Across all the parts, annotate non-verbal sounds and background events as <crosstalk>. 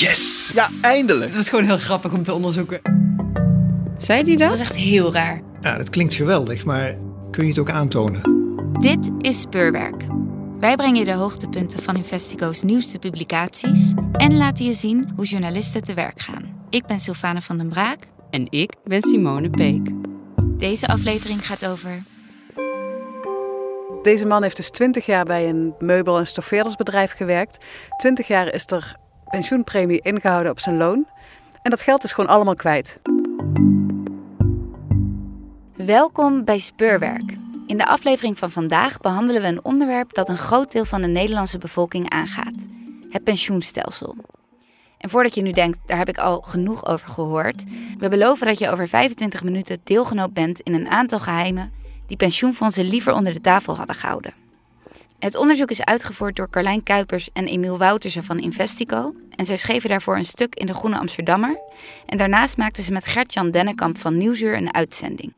Yes! Ja, eindelijk! Dat is gewoon heel grappig om te onderzoeken. Zei die dat? Dat is echt heel raar. Ja, dat klinkt geweldig, maar kun je het ook aantonen? Dit is Speurwerk. Wij brengen je de hoogtepunten van Investigo's nieuwste publicaties en laten je zien hoe journalisten te werk gaan. Ik ben Sylvane van den Braak. En ik ben Simone Peek. Deze aflevering gaat over Deze man heeft dus 20 jaar bij een meubel- en stoffeerdersbedrijf gewerkt. 20 jaar is er pensioenpremie ingehouden op zijn loon. En dat geld is gewoon allemaal kwijt. Welkom bij Speurwerk. In de aflevering van vandaag behandelen we een onderwerp dat een groot deel van de Nederlandse bevolking aangaat: het pensioenstelsel. En voordat je nu denkt, daar heb ik al genoeg over gehoord, we beloven dat je over 25 minuten deelgenoot bent in een aantal geheimen die pensioenfondsen liever onder de tafel hadden gehouden. Het onderzoek is uitgevoerd door Carlijn Kuipers en Emiel Woutersen van Investico. En zij schreven daarvoor een stuk in de Groene Amsterdammer. En daarnaast maakten ze met Gert-Jan Dennekamp van Nieuwsuur een uitzending.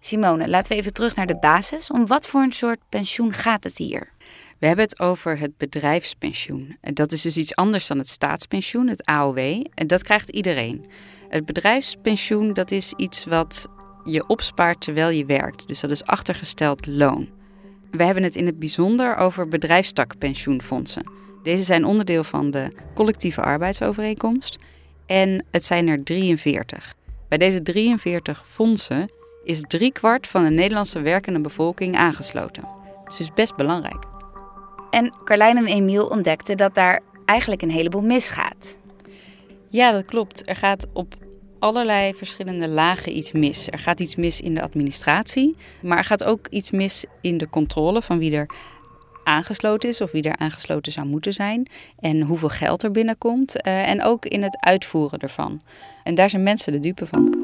Simone, laten we even terug naar de basis. Om wat voor een soort pensioen gaat het hier? We hebben het over het bedrijfspensioen. Dat is dus iets anders dan het staatspensioen, het AOW. En dat krijgt iedereen. Het bedrijfspensioen, dat is iets wat je opspaart terwijl je werkt. Dus dat is achtergesteld loon. We hebben het in het bijzonder over bedrijfstakpensioenfondsen. Deze zijn onderdeel van de collectieve arbeidsovereenkomst. En het zijn er 43. Bij deze 43 fondsen is driekwart van de Nederlandse werkende bevolking aangesloten. Dus is best belangrijk. En Carlijn en Emiel ontdekten dat daar eigenlijk een heleboel misgaat. Ja, dat klopt. Er gaat op allerlei verschillende lagen iets mis. Er gaat iets mis in de administratie, maar er gaat ook iets mis in de controle van wie er aangesloten is of wie er aangesloten zou moeten zijn en hoeveel geld er binnenkomt uh, en ook in het uitvoeren ervan. En daar zijn mensen de dupe van.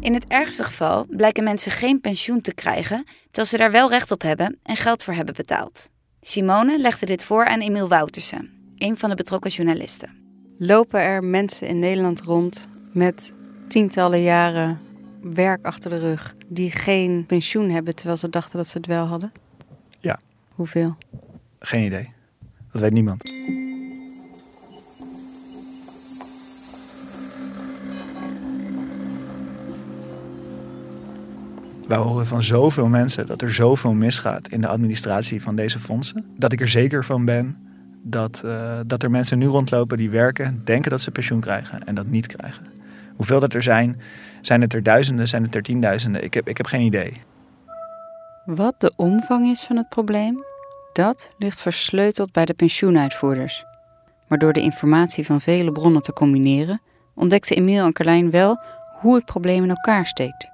In het ergste geval blijken mensen geen pensioen te krijgen, terwijl ze daar wel recht op hebben en geld voor hebben betaald. Simone legde dit voor aan Emiel Woutersen, een van de betrokken journalisten. Lopen er mensen in Nederland rond met tientallen jaren werk achter de rug die geen pensioen hebben terwijl ze dachten dat ze het wel hadden? Ja. Hoeveel? Geen idee. Dat weet niemand. Wij horen van zoveel mensen dat er zoveel misgaat in de administratie van deze fondsen. Dat ik er zeker van ben dat, uh, dat er mensen nu rondlopen die werken, denken dat ze pensioen krijgen en dat niet krijgen. Hoeveel dat er zijn, zijn het er duizenden, zijn het er tienduizenden? Ik heb, ik heb geen idee. Wat de omvang is van het probleem, dat ligt versleuteld bij de pensioenuitvoerders. Maar door de informatie van vele bronnen te combineren, ontdekte Emiel en Carlijn wel hoe het probleem in elkaar steekt.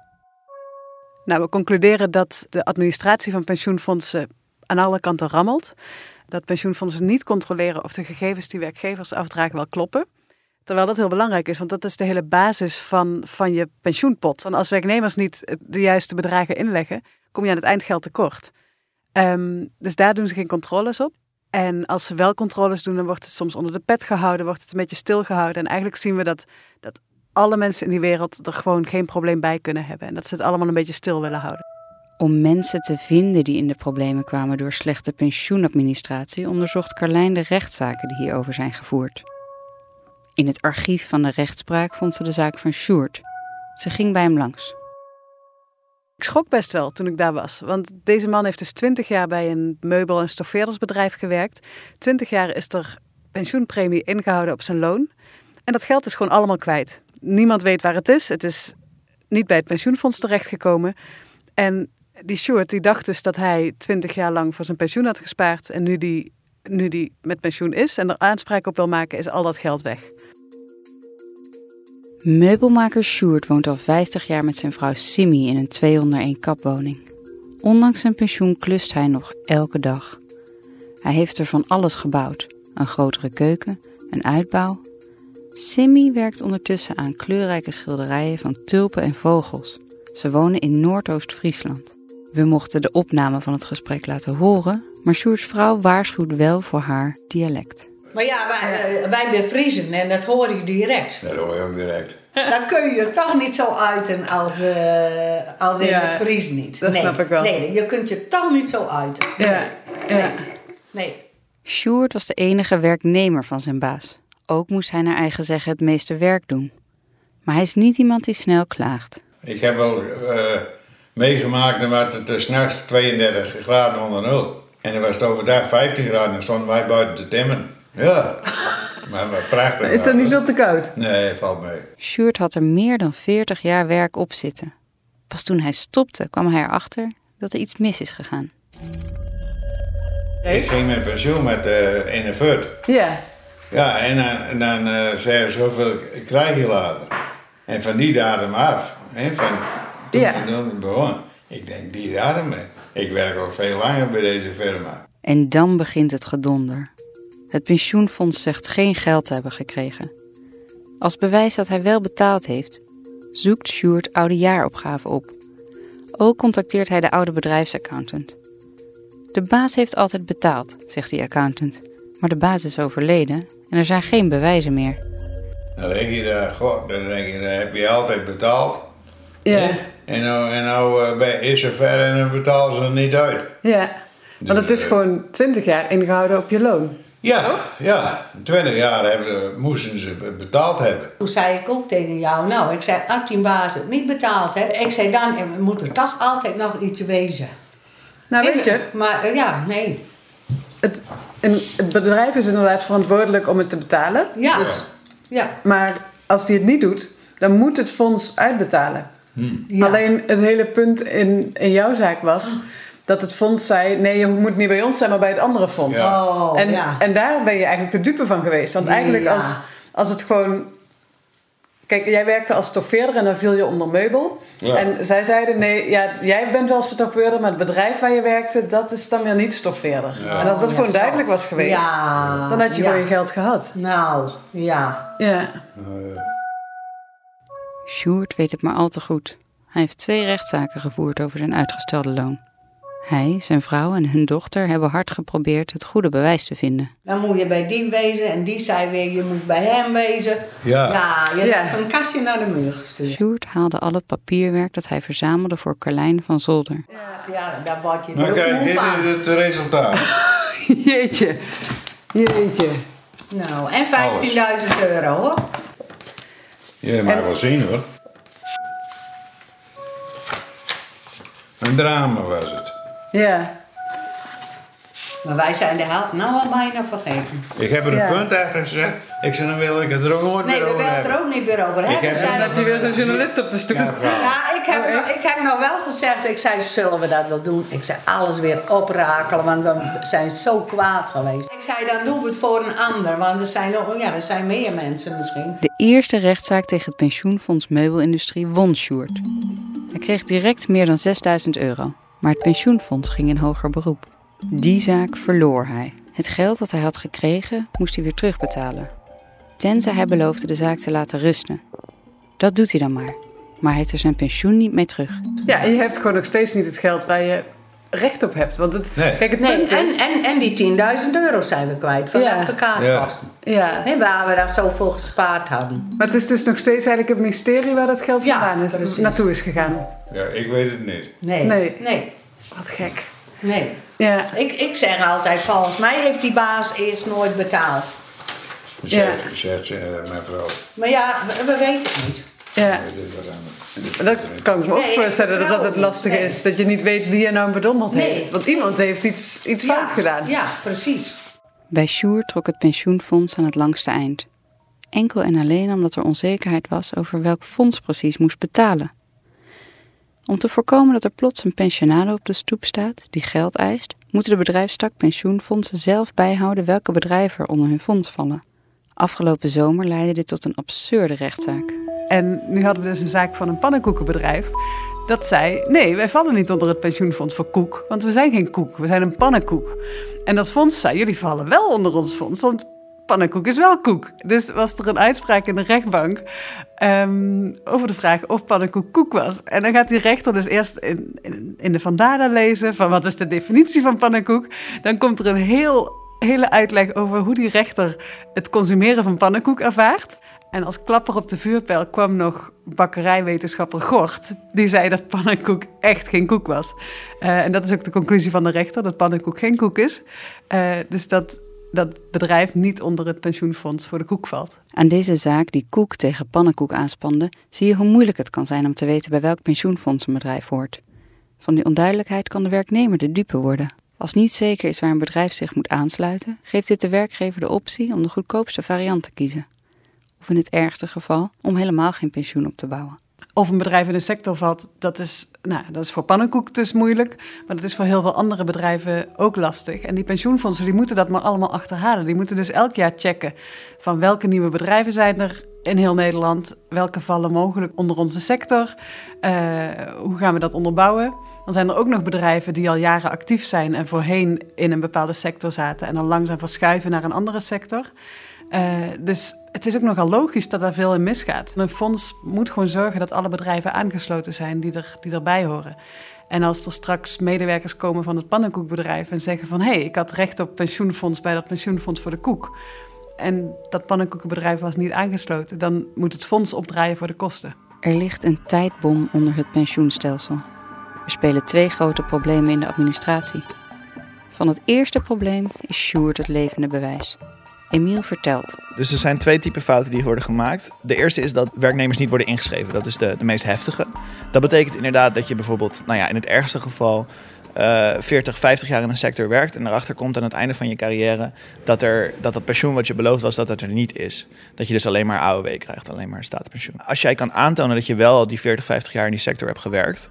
Nou, we concluderen dat de administratie van pensioenfondsen aan alle kanten rammelt. Dat pensioenfondsen niet controleren of de gegevens die werkgevers afdragen wel kloppen. Terwijl dat heel belangrijk is, want dat is de hele basis van, van je pensioenpot. En als werknemers niet de juiste bedragen inleggen, kom je aan het eindgeld tekort. Um, dus daar doen ze geen controles op. En als ze wel controles doen, dan wordt het soms onder de pet gehouden, wordt het een beetje stilgehouden. En eigenlijk zien we dat, dat alle mensen in die wereld er gewoon geen probleem bij kunnen hebben. En dat ze het allemaal een beetje stil willen houden. Om mensen te vinden die in de problemen kwamen door slechte pensioenadministratie, onderzocht Carlijn de rechtszaken die hierover zijn gevoerd. In het archief van de rechtspraak vond ze de zaak van Sjoerd. Ze ging bij hem langs. Ik schrok best wel toen ik daar was. Want deze man heeft dus 20 jaar bij een meubel- en stoffeerdersbedrijf gewerkt. 20 jaar is er pensioenpremie ingehouden op zijn loon. En dat geld is gewoon allemaal kwijt. Niemand weet waar het is. Het is niet bij het pensioenfonds terechtgekomen. En die Sjoerd die dacht dus dat hij 20 jaar lang voor zijn pensioen had gespaard. En nu die, nu die met pensioen is en er aanspraak op wil maken, is al dat geld weg. Meubelmaker Sjoerd woont al 50 jaar met zijn vrouw Simmy in een 201 kapwoning. Ondanks zijn pensioen klust hij nog elke dag. Hij heeft er van alles gebouwd: een grotere keuken, een uitbouw. Simmy werkt ondertussen aan kleurrijke schilderijen van tulpen en vogels. Ze wonen in Noordoost-Friesland. We mochten de opname van het gesprek laten horen, maar Sjoerds vrouw waarschuwt wel voor haar dialect. Maar ja, wij, wij zijn Friesen en dat hoor je direct. Dat hoor je ook direct. Dan kun je toch niet zo uiten als, uh, als in Ja, het Fries niet. dat nee. snap ik wel. Nee, je kunt je toch niet zo uiten. Ja, Nee. ja. Nee. Sjoerd was de enige werknemer van zijn baas. Ook moest hij naar eigen zeggen het meeste werk doen. Maar hij is niet iemand die snel klaagt. Ik heb wel uh, meegemaakt dan was het s'nachts 32 graden onder nul. En dan was het overdag 15 graden en dan stonden wij buiten te timmen. Ja, maar, maar prachtig. Is dat niet veel te koud? Nee, valt mee. Sjoerd had er meer dan 40 jaar werk op zitten. Pas toen hij stopte kwam hij erachter dat er iets mis is gegaan. Ik ging met pensioen met uh, 41. Ja. Ja, en dan, en dan uh, ze zoveel krijg je later. En van die datum af, hè, van toen Ja. ik begon, ik denk die datum, ik werk al veel langer bij deze firma. En dan begint het gedonder. Het pensioenfonds zegt geen geld te hebben gekregen. Als bewijs dat hij wel betaald heeft, zoekt Sjoerd oude jaaropgaven op. Ook contacteert hij de oude bedrijfsaccountant. De baas heeft altijd betaald, zegt die accountant. Maar de baas is overleden en er zijn geen bewijzen meer. Dan leg je daar, god, dan denk je, dan heb je altijd betaald. Ja. En nou, en nou eh, bij- is er ver en dan betalen ze er niet uit. Ja. Want het is gewoon 20 jaar ingehouden op je loon. Ja, ja, 20 jaar hebben, moesten ze be- betaald hebben. Toen zei ik ook tegen jou, nou, ik zei, als die baas het niet betaalt, hè, ik zei dan, eh, moet er toch altijd nog iets wezen. Nou, weet je, Maar eh, ja, nee. het, een, het bedrijf is inderdaad verantwoordelijk om het te betalen. Ja. Dus, Ja. maar als die het niet doet, dan moet het fonds uitbetalen. Ja. Alleen het hele punt in, in jouw zaak was dat het fonds zei: nee, je moet niet bij ons zijn, maar bij het andere fonds. Ja. Oh, en, ja. en daar ben je eigenlijk de dupe van geweest. Want eigenlijk Ja. als, als het gewoon. Kijk, jij werkte als stoffeerder en dan viel je onder meubel. Ja. En zij zeiden: nee, ja, jij bent wel stoffeerder, maar het bedrijf waar je werkte, dat is dan weer niet stoffeerder. Ja. En als dat Ja, gewoon zo. duidelijk was geweest, Ja. dan had je ja. gewoon je geld gehad. Nou, ja. Ja. Sjoerd weet het maar al te goed. Hij heeft twee rechtszaken gevoerd over zijn uitgestelde loon. Hij, zijn vrouw en hun dochter hebben hard geprobeerd het goede bewijs te vinden. Dan moet je bij die wezen en die zei weer, je moet bij hem wezen. Ja. Ja, je Ja. werd van een kastje naar de muur gestuurd. Sjoerd haalde al het papierwerk dat hij verzamelde voor Carlijn van Zolder. Ja, ja daar word je ook kijk, dit van. is het resultaat. <laughs> Jeetje. Jeetje. Nou, en 15.000 euro hoor. Je mag En- wel zien hoor. Een drama was het. Ja. Maar wij zijn de helft nou al bijna vergeten. Ik heb er een Ja. punt achter gezet. Ik zei, dan wil ik het er ook nooit Nee, meer we over willen het er hebben. ook niet weer over hebben. heb zei- net Dan heb je weer zo'n journalist op de stoep. Ja. Ja, ik heb, nog- ik heb nog wel gezegd, ik zei, zullen we dat wel doen? Ik zei, alles weer oprakelen, want we zijn zo kwaad geweest. Ik zei, dan doen we het voor een ander, want er zijn, nog, ja, er zijn meer mensen misschien. De eerste rechtszaak tegen het pensioenfonds Meubelindustrie won Sjoerd. Hij kreeg direct meer dan 6000 euro, maar het pensioenfonds ging in hoger beroep. Die zaak verloor hij. Het geld dat hij had gekregen moest hij weer terugbetalen. Tenzij hij beloofde de zaak te laten rusten. Dat doet hij dan maar, maar hij heeft er zijn pensioen niet mee terug. Ja, en je hebt gewoon nog steeds niet het geld waar je recht op hebt. Want het, Nee. kijk, het Nee, punt en, is... en, en die 10.000 euro zijn we kwijt van Ja. de advocaatkosten. Ja, Nee, waar we daar zoveel gespaard hadden. maar het is dus nog steeds eigenlijk het ministerie waar dat geld Ja, vandaan is, precies. naartoe is gegaan. Ja, ik weet het niet. Nee, Nee. nee, Wat gek. nee. Ja, Ik, ik zeg altijd, volgens mij heeft die baas eerst nooit betaald. Zegt, zegt eh, mijn vrouw. Maar ja, we, we weten het niet. ja. Dat kan ik me ook Nee, voorstellen dat dat het het lastig niet. Nee. is. Dat je niet weet wie je nou bedonderd Nee. heeft. Want iemand heeft iets, iets fout gedaan. Ja, precies. Bij Sjoerd trok het pensioenfonds aan het langste eind. Enkel en alleen omdat er onzekerheid was over welk fonds precies moest betalen. Om te voorkomen dat er plots een pensionado op de stoep staat die geld eist, moeten de bedrijfstak pensioenfondsen zelf bijhouden welke bedrijven er onder hun fonds vallen. Afgelopen zomer leidde dit tot een absurde rechtszaak. En nu hadden we dus een zaak van een pannenkoekenbedrijf. Dat zei, nee, wij vallen niet onder het pensioenfonds voor koek. Want we zijn geen koek, we zijn een pannenkoek. En dat fonds zei, jullie vallen wel onder ons fonds. Want pannenkoek is wel koek. Dus was er een uitspraak in de rechtbank ehm, over de vraag of pannenkoek koek was. En dan gaat die rechter dus eerst in, in, de Vandada lezen van wat is de definitie van pannenkoek. Dan komt er een heel, hele uitleg over hoe die rechter het consumeren van pannenkoek ervaart. En als klapper op de vuurpijl kwam nog bakkerijwetenschapper Gort. Die zei dat pannenkoek echt geen koek was. Eh, en dat is ook de conclusie van de rechter, dat pannenkoek geen koek is. Eh, dus dat dat bedrijf niet onder het pensioenfonds voor de koek valt. Aan deze zaak die koek tegen pannenkoek aanspande, zie je hoe moeilijk het kan zijn om te weten bij welk pensioenfonds een bedrijf hoort. Van die onduidelijkheid kan de werknemer de dupe worden. Als niet zeker is waar een bedrijf zich moet aansluiten, geeft dit de werkgever de optie om de goedkoopste variant te kiezen. Of in het ergste geval om helemaal geen pensioen op te bouwen. Of een bedrijf in de sector valt, dat is, nou, dat is voor pannenkoek dus moeilijk. Maar dat is voor heel veel andere bedrijven ook lastig. En die pensioenfondsen die moeten dat maar allemaal achterhalen. Die moeten dus elk jaar checken van welke nieuwe bedrijven zijn er in heel Nederland. Welke vallen mogelijk onder onze sector? Uh, hoe gaan we dat onderbouwen? Dan zijn er ook nog bedrijven die al jaren actief zijn en voorheen in een bepaalde sector zaten en dan langzaam verschuiven naar een andere sector. Uh, dus het is ook nogal logisch dat daar veel in misgaat. Een fonds moet gewoon zorgen dat alle bedrijven aangesloten zijn die, er, die erbij horen. En als er straks medewerkers komen van het pannenkoekbedrijf en zeggen van... hé, hey, ik had recht op pensioenfonds bij dat pensioenfonds voor de koek... en dat pannenkoekenbedrijf was niet aangesloten... dan moet het fonds opdraaien voor de kosten. Er ligt een tijdbom onder het pensioenstelsel. Er spelen twee grote problemen in de administratie. Van het eerste probleem is Sjoerd het levende bewijs. Emiel vertelt. Dus er zijn twee typen fouten die worden gemaakt. De eerste is dat werknemers niet worden ingeschreven. Dat is de, de meest heftige. Dat betekent inderdaad dat je bijvoorbeeld, nou ja, in het ergste geval. Uh, 40, 50 jaar in een sector werkt en erachter komt aan het einde van je carrière dat, er, dat het pensioen wat je beloofd was, dat het er niet is. Dat je dus alleen maar AOW krijgt, alleen maar staatspensioen. Als jij kan aantonen dat je wel die 40, 50 jaar in die sector hebt gewerkt,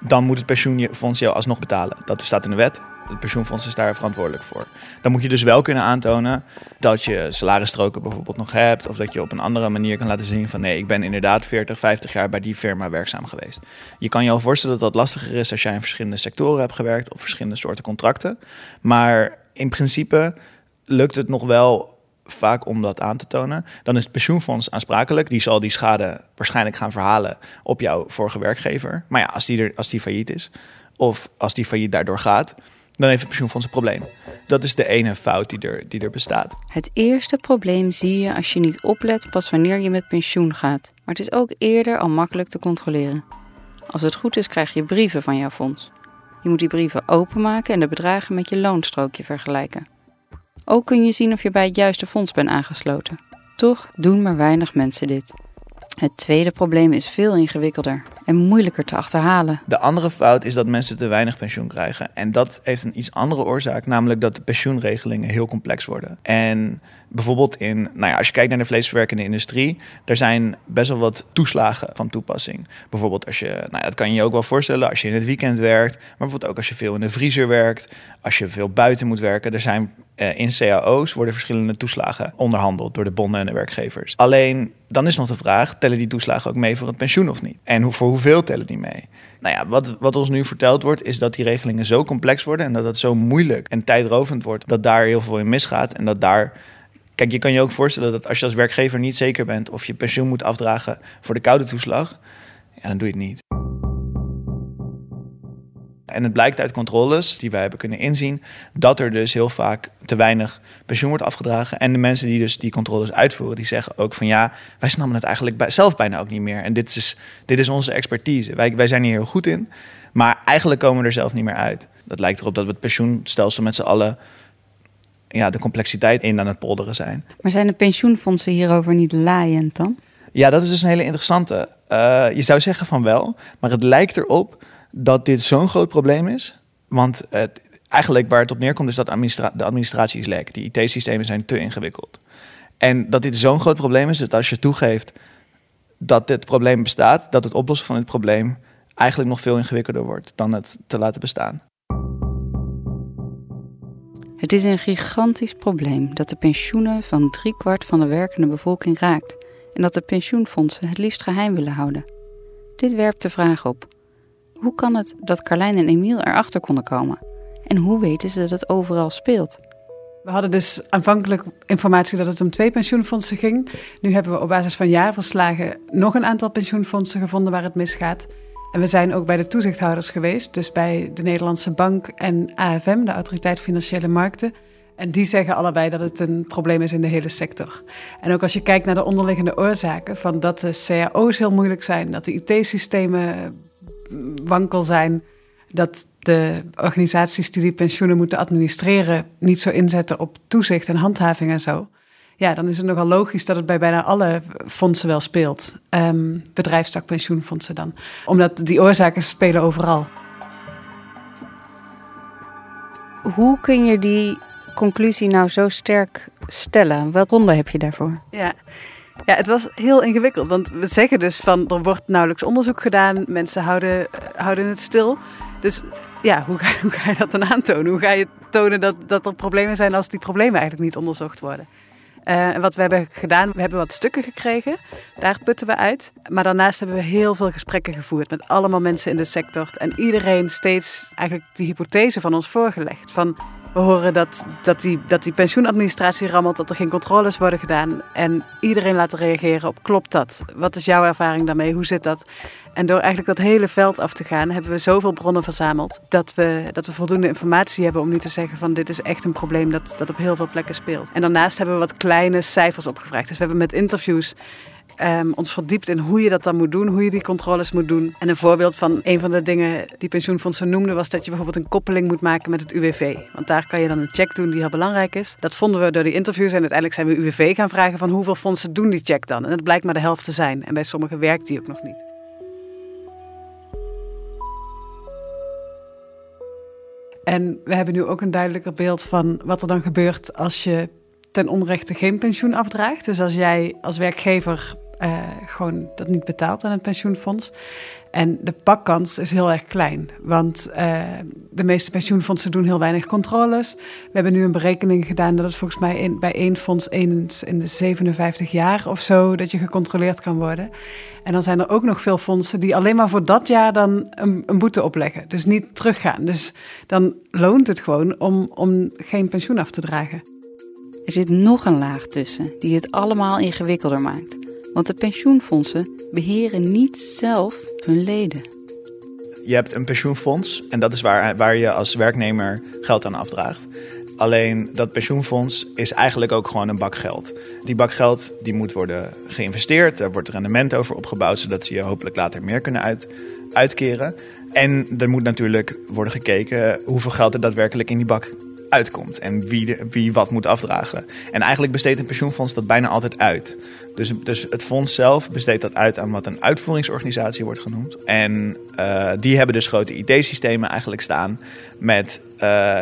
dan moet het pensioenfonds jou alsnog betalen. Dat staat in de wet. Het pensioenfonds is daar verantwoordelijk voor. Dan moet je dus wel kunnen aantonen dat je salarisstroken bijvoorbeeld nog hebt. Of dat je op een andere manier kan laten zien van nee, ik ben inderdaad 40, 50 jaar bij die firma werkzaam geweest. Je kan je al voorstellen dat dat lastiger is als jij in verschillende sectoren hebt gewerkt. Of verschillende soorten contracten. Maar in principe lukt het nog wel vaak om dat aan te tonen. Dan is het pensioenfonds aansprakelijk. Die zal die schade waarschijnlijk gaan verhalen op jouw vorige werkgever. Maar ja, als die, er, als die failliet is of als die failliet daardoor gaat, dan heeft het pensioenfonds een probleem. Dat is de ene fout die er, die er bestaat. Het eerste probleem zie je als je niet oplet pas wanneer je met pensioen gaat. Maar het is ook eerder al makkelijk te controleren. Als het goed is, krijg je brieven van jouw fonds. Je moet die brieven openmaken en de bedragen met je loonstrookje vergelijken. Ook kun je zien of je bij het juiste fonds bent aangesloten. Toch doen maar weinig mensen dit. Het tweede probleem is veel ingewikkelder en moeilijker te achterhalen. De andere fout is dat mensen te weinig pensioen krijgen. En dat heeft een iets andere oorzaak, namelijk dat de pensioenregelingen heel complex worden. En bijvoorbeeld in, nou ja, als je kijkt naar de vleesverwerkende industrie, er zijn best wel wat toeslagen van toepassing. Bijvoorbeeld als je, nou ja, dat kan je je ook wel voorstellen als je in het weekend werkt, maar bijvoorbeeld ook als je veel in de vriezer werkt, als je veel buiten moet werken. Er zijn eh, in cao's worden verschillende toeslagen onderhandeld door de bonden en de werkgevers. Alleen dan is nog de vraag: tellen die toeslagen ook mee voor het pensioen of niet? En hoe, voor hoeveel tellen die mee? Nou ja, wat, wat ons nu verteld wordt, is dat die regelingen zo complex worden en dat het zo moeilijk en tijdrovend wordt, dat daar heel veel in misgaat en dat daar. Kijk, je kan je ook voorstellen dat als je als werkgever niet zeker bent of je pensioen moet afdragen voor de koude toeslag, ja, dan doe je het niet. En het blijkt uit controles die wij hebben kunnen inzien, dat er dus heel vaak te weinig pensioen wordt afgedragen. En de mensen die dus die controles uitvoeren, die zeggen ook van ja, wij snappen het eigenlijk zelf bijna ook niet meer. En dit is, dit is onze expertise. Wij, wij zijn hier heel goed in, maar eigenlijk komen we er zelf niet meer uit. Dat lijkt erop dat we het pensioenstelsel met z'n allen ja, de complexiteit in aan het polderen zijn. Maar zijn de pensioenfondsen hierover niet laaiend dan? Ja, dat is dus een hele interessante. Uh, je zou zeggen van wel, maar het lijkt erop dat dit zo'n groot probleem is. Want eigenlijk waar het op neerkomt is dat de administratie is lek. Die IT-systemen zijn te ingewikkeld. En dat dit zo'n groot probleem is dat als je toegeeft dat dit probleem bestaat, dat het oplossen van dit probleem eigenlijk nog veel ingewikkelder wordt dan het te laten bestaan. Het is een gigantisch probleem dat de pensioenen van driekwart van de werkende bevolking raakt en dat de pensioenfondsen het liefst geheim willen houden. Dit werpt de vraag op: hoe kan het dat Carlijn en Emiel erachter konden komen? En hoe weten ze dat het overal speelt? We hadden dus aanvankelijk informatie dat het om twee pensioenfondsen ging. Nu hebben we op basis van jaarverslagen nog een aantal pensioenfondsen gevonden waar het misgaat. En we zijn ook bij de toezichthouders geweest, dus bij de Nederlandse Bank en AFM, de Autoriteit Financiële Markten. En die zeggen allebei dat het een probleem is in de hele sector. En ook als je kijkt naar de onderliggende oorzaken, van dat de cao's heel moeilijk zijn, dat de IT-systemen wankel zijn. dat de organisaties die die pensioenen moeten administreren niet zo inzetten op toezicht en handhaving en zo. Ja, dan is het nogal logisch dat het bij bijna alle fondsen wel speelt. Um, bedrijfstakpensioenfondsen dan. Omdat die oorzaken spelen overal. Hoe kun je die conclusie nou zo sterk stellen? Welke ronde heb je daarvoor? Ja. Ja, het was heel ingewikkeld. Want we zeggen dus van er wordt nauwelijks onderzoek gedaan. Mensen houden, houden het stil. Dus ja, hoe ga, <laughs> hoe ga je dat dan aantonen? Hoe ga je tonen dat, dat er problemen zijn als die problemen eigenlijk niet onderzocht worden? Uh, en wat we hebben gedaan, we hebben wat stukken gekregen. Daar putten we uit. Maar daarnaast hebben we heel veel gesprekken gevoerd met allemaal mensen in de sector. En iedereen steeds eigenlijk die hypothese van ons voorgelegd. Van we horen dat, dat, die, dat die pensioenadministratie rammelt, dat er geen controles worden gedaan. En iedereen laten reageren op klopt dat? Wat is jouw ervaring daarmee? Hoe zit dat? En door eigenlijk dat hele veld af te gaan, hebben we zoveel bronnen verzameld dat we, dat we voldoende informatie hebben om nu te zeggen van dit is echt een probleem dat, dat op heel veel plekken speelt. En daarnaast hebben we wat kleine cijfers opgevraagd. Dus we hebben met interviews um, ons verdiept in hoe je dat dan moet doen, hoe je die controles moet doen. En een voorbeeld van een van de dingen die pensioenfondsen noemden was dat je bijvoorbeeld een koppeling moet maken met het UWV. Want daar kan je dan een check doen die heel belangrijk is. Dat vonden we door die interviews en uiteindelijk zijn we UWV gaan vragen van hoeveel fondsen doen die check dan. En het blijkt maar de helft te zijn. En bij sommigen werkt die ook nog niet. En we hebben nu ook een duidelijker beeld van wat er dan gebeurt als je ten onrechte geen pensioen afdraagt. Dus als jij als werkgever uh, gewoon dat niet betaalt aan het pensioenfonds. En de pakkans is heel erg klein, want uh, de meeste pensioenfondsen doen heel weinig controles. We hebben nu een berekening gedaan dat het volgens mij in, bij één fonds eens in de 57 jaar of zo dat je gecontroleerd kan worden. En dan zijn er ook nog veel fondsen die alleen maar voor dat jaar dan een, een boete opleggen. Dus niet teruggaan. Dus dan loont het gewoon om, om geen pensioen af te dragen. Er zit nog een laag tussen die het allemaal ingewikkelder maakt. Want de pensioenfondsen beheren niet zelf hun leden. Je hebt een pensioenfonds en dat is waar, waar je als werknemer geld aan afdraagt. Alleen dat pensioenfonds is eigenlijk ook gewoon een bak geld. Die bak geld die moet worden geïnvesteerd, daar wordt rendement over opgebouwd, zodat ze je hopelijk later meer kunnen uit, uitkeren. En er moet natuurlijk worden gekeken hoeveel geld er daadwerkelijk in die bak uitkomt en wie, wie wat moet afdragen. En eigenlijk besteedt een pensioenfonds dat bijna altijd uit. Dus, dus het fonds zelf besteedt dat uit aan wat een uitvoeringsorganisatie wordt genoemd. En uh, die hebben dus grote IT-systemen eigenlijk staan met uh,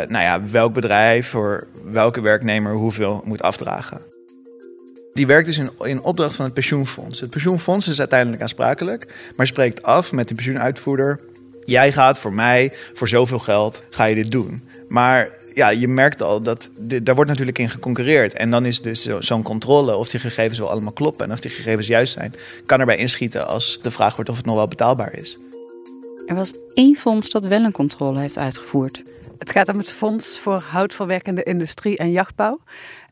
nou ja, welk bedrijf voor welke werknemer hoeveel moet afdragen. Die werkt dus in, in opdracht van het pensioenfonds. Het pensioenfonds is uiteindelijk aansprakelijk, maar spreekt af met de pensioenuitvoerder Jij gaat voor mij, voor zoveel geld, ga je dit doen. Maar ja, je merkt al dat daar wordt natuurlijk in geconcurreerd. En dan is dus zo'n controle of die gegevens wel allemaal kloppen en of die gegevens juist zijn, kan erbij inschieten als de vraag wordt of het nog wel betaalbaar is. Er was één fonds dat wel een controle heeft uitgevoerd. Het gaat om het Fonds voor Houtverwerkende Industrie en Jachtbouw.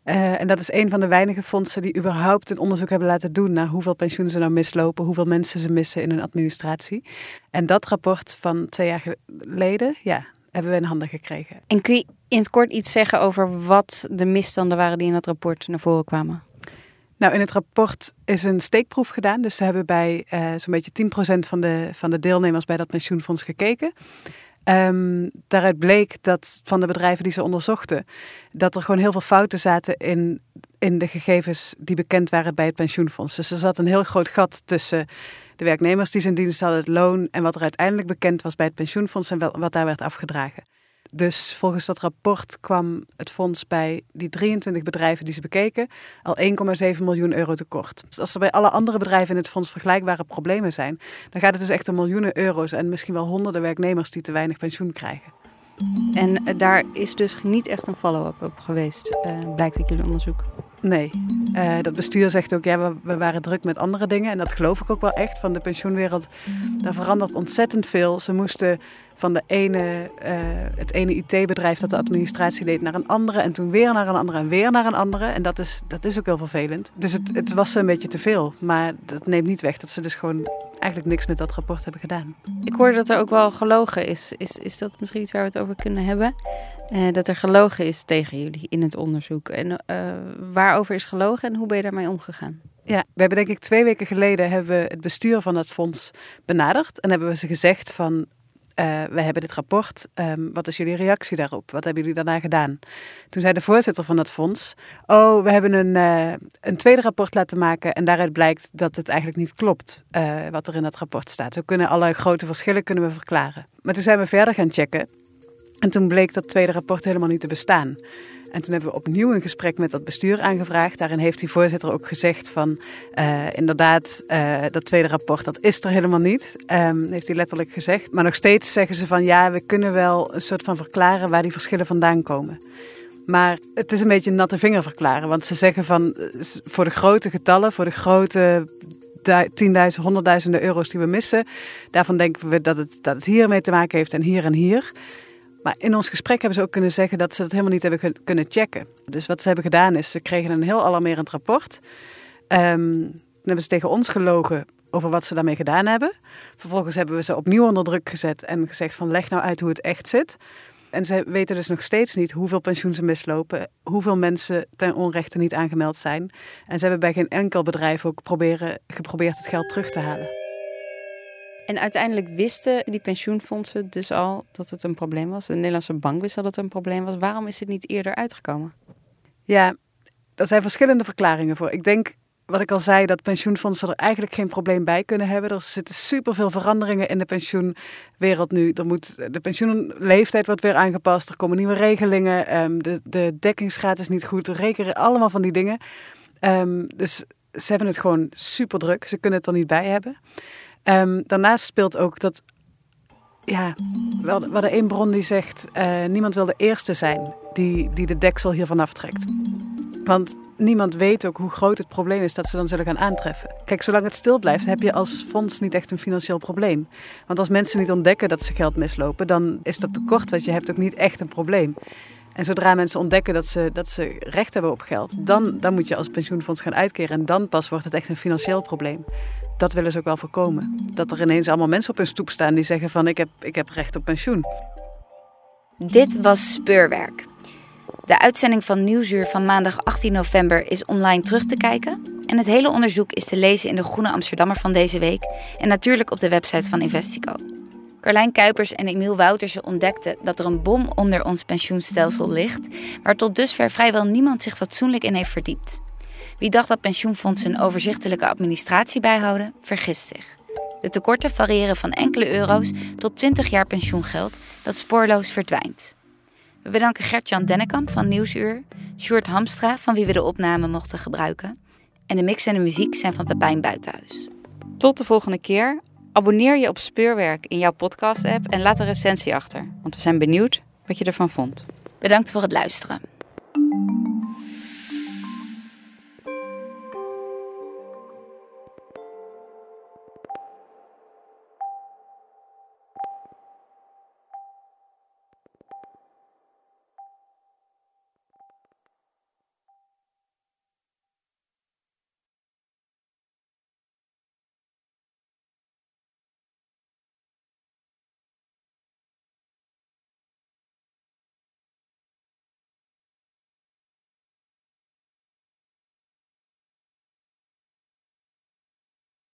Uh, en dat is een van de weinige fondsen die überhaupt een onderzoek hebben laten doen naar hoeveel pensioenen ze nou mislopen, hoeveel mensen ze missen in hun administratie. En dat rapport van twee jaar geleden, ja, hebben we in handen gekregen. En kun je in het kort iets zeggen over wat de misstanden waren die in dat rapport naar voren kwamen? Nou, in het rapport is een steekproef gedaan. Dus ze hebben bij uh, zo'n beetje 10% van de, van de deelnemers bij dat pensioenfonds gekeken. Um, daaruit bleek dat van de bedrijven die ze onderzochten, dat er gewoon heel veel fouten zaten in, in de gegevens die bekend waren bij het pensioenfonds. Dus er zat een heel groot gat tussen de werknemers die zijn dienst hadden, het loon en wat er uiteindelijk bekend was bij het pensioenfonds en wat daar werd afgedragen. Dus volgens dat rapport kwam het fonds bij die 23 bedrijven die ze bekeken al 1,7 miljoen euro tekort. Dus als er bij alle andere bedrijven in het fonds vergelijkbare problemen zijn, dan gaat het dus echt om miljoenen euro's en misschien wel honderden werknemers die te weinig pensioen krijgen. En eh, daar is dus niet echt een follow-up op geweest, uh, blijkt uit jullie onderzoek. Nee, uh, dat bestuur zegt ook, ja, we, we, waren druk met andere dingen. En dat geloof ik ook wel echt. Van de pensioenwereld, daar verandert ontzettend veel. Ze moesten van de ene, uh, het ene IT-bedrijf dat de administratie deed naar een andere. En toen weer naar een andere en weer naar een andere. En dat is, dat is ook heel vervelend. Dus het, het was een beetje te veel. Maar dat neemt niet weg dat ze dus gewoon eigenlijk niks met dat rapport hebben gedaan. Ik hoorde dat er ook wel gelogen is. Is, is dat misschien iets waar we het over kunnen hebben? Uh, dat er gelogen is tegen jullie in het onderzoek. En uh, waarover is gelogen en hoe ben je daarmee omgegaan? Ja, we hebben denk ik twee weken geleden hebben we het bestuur van het fonds benaderd. En hebben we ze gezegd van uh, we hebben dit rapport. Um, wat is jullie reactie daarop? Wat hebben jullie daarna gedaan? Toen zei de voorzitter van dat fonds: Oh, we hebben een, een tweede rapport laten maken. En daaruit blijkt dat het eigenlijk niet klopt wat er in dat rapport staat. We kunnen alle grote verschillen kunnen we verklaren. Maar toen zijn we verder gaan checken. En toen bleek dat tweede rapport helemaal niet te bestaan. En toen hebben we opnieuw een gesprek met dat bestuur aangevraagd. Daarin heeft die voorzitter ook gezegd van uh, inderdaad, uh, dat tweede rapport, dat is er helemaal niet. Um, heeft hij letterlijk gezegd. Maar nog steeds zeggen ze van ja, we kunnen wel een soort van verklaren waar die verschillen vandaan komen. Maar het is een beetje een natte vinger verklaren. Want ze zeggen van voor de grote getallen, voor de grote tienduizenden, honderdduizenden euro's die we missen, daarvan denken we dat het, dat het hiermee te maken heeft en hier en hier. Maar in ons gesprek hebben ze ook kunnen zeggen dat ze dat helemaal niet hebben kunnen checken. Dus wat ze hebben gedaan is, ze kregen een heel alarmerend rapport. Um, dan hebben ze tegen ons gelogen over wat ze daarmee gedaan hebben. Vervolgens hebben we ze opnieuw onder druk gezet en gezegd van leg nou uit hoe het echt zit. En ze weten dus nog steeds niet hoeveel pensioen ze mislopen, hoeveel mensen ten onrechte niet aangemeld zijn. En ze hebben bij geen enkel bedrijf ook geprobeerd het geld terug te halen. En uiteindelijk wisten die pensioenfondsen dus al dat het een probleem was. De Nederlandse bank wist dat het een probleem was. Waarom is het niet eerder uitgekomen? Ja, er zijn verschillende verklaringen voor. Ik denk, wat ik al zei, dat pensioenfondsen er eigenlijk geen probleem bij kunnen hebben. Er zitten superveel veranderingen in de pensioenwereld nu. Er moet, de pensioenleeftijd wordt weer aangepast. Er komen nieuwe regelingen. Ehm, de, de dekkingsgraad is niet goed. rekenen allemaal van die dingen. Um, dus ze hebben het gewoon super druk. Ze kunnen het er niet bij hebben. Um, daarnaast speelt ook dat. Ja, we hadden één bron die zegt: uh, niemand wil de eerste zijn die, die de deksel hiervan aftrekt. Want niemand weet ook hoe groot het probleem is dat ze dan zullen gaan aantreffen. Kijk, zolang het stil blijft, heb je als fonds niet echt een financieel probleem. Want als mensen niet ontdekken dat ze geld mislopen, dan is dat tekort wat je hebt ook niet echt een probleem. En zodra mensen ontdekken dat ze, dat ze recht hebben op geld, dan, dan moet je als pensioenfonds gaan uitkeren. En dan pas wordt het echt een financieel probleem dat willen ze ook wel voorkomen. Dat er ineens allemaal mensen op hun stoep staan die zeggen van ik heb, ik heb recht op pensioen. Dit was Speurwerk. De uitzending van Nieuwsuur van maandag 18 november is online terug te kijken. En het hele onderzoek is te lezen in de Groene Amsterdammer van deze week. En natuurlijk op de website van Investico. Carlijn Kuipers en Emiel Woutersen ontdekten dat er een bom onder ons pensioenstelsel ligt, waar tot dusver vrijwel niemand zich fatsoenlijk in heeft verdiept. Wie dacht dat pensioenfondsen een overzichtelijke administratie bijhouden, vergist zich. De tekorten variëren van enkele euro's tot 20 jaar pensioengeld dat spoorloos verdwijnt. We bedanken Gert-Jan Dennekamp van Nieuwsuur, Sjoerd Hamstra van wie we de opname mochten gebruiken en de mix en de muziek zijn van Pepijn Buitenhuis. Tot de volgende keer. Abonneer je op Speurwerk in jouw podcast-app en laat een recensie achter, want we zijn benieuwd wat je ervan vond. Bedankt voor het luisteren.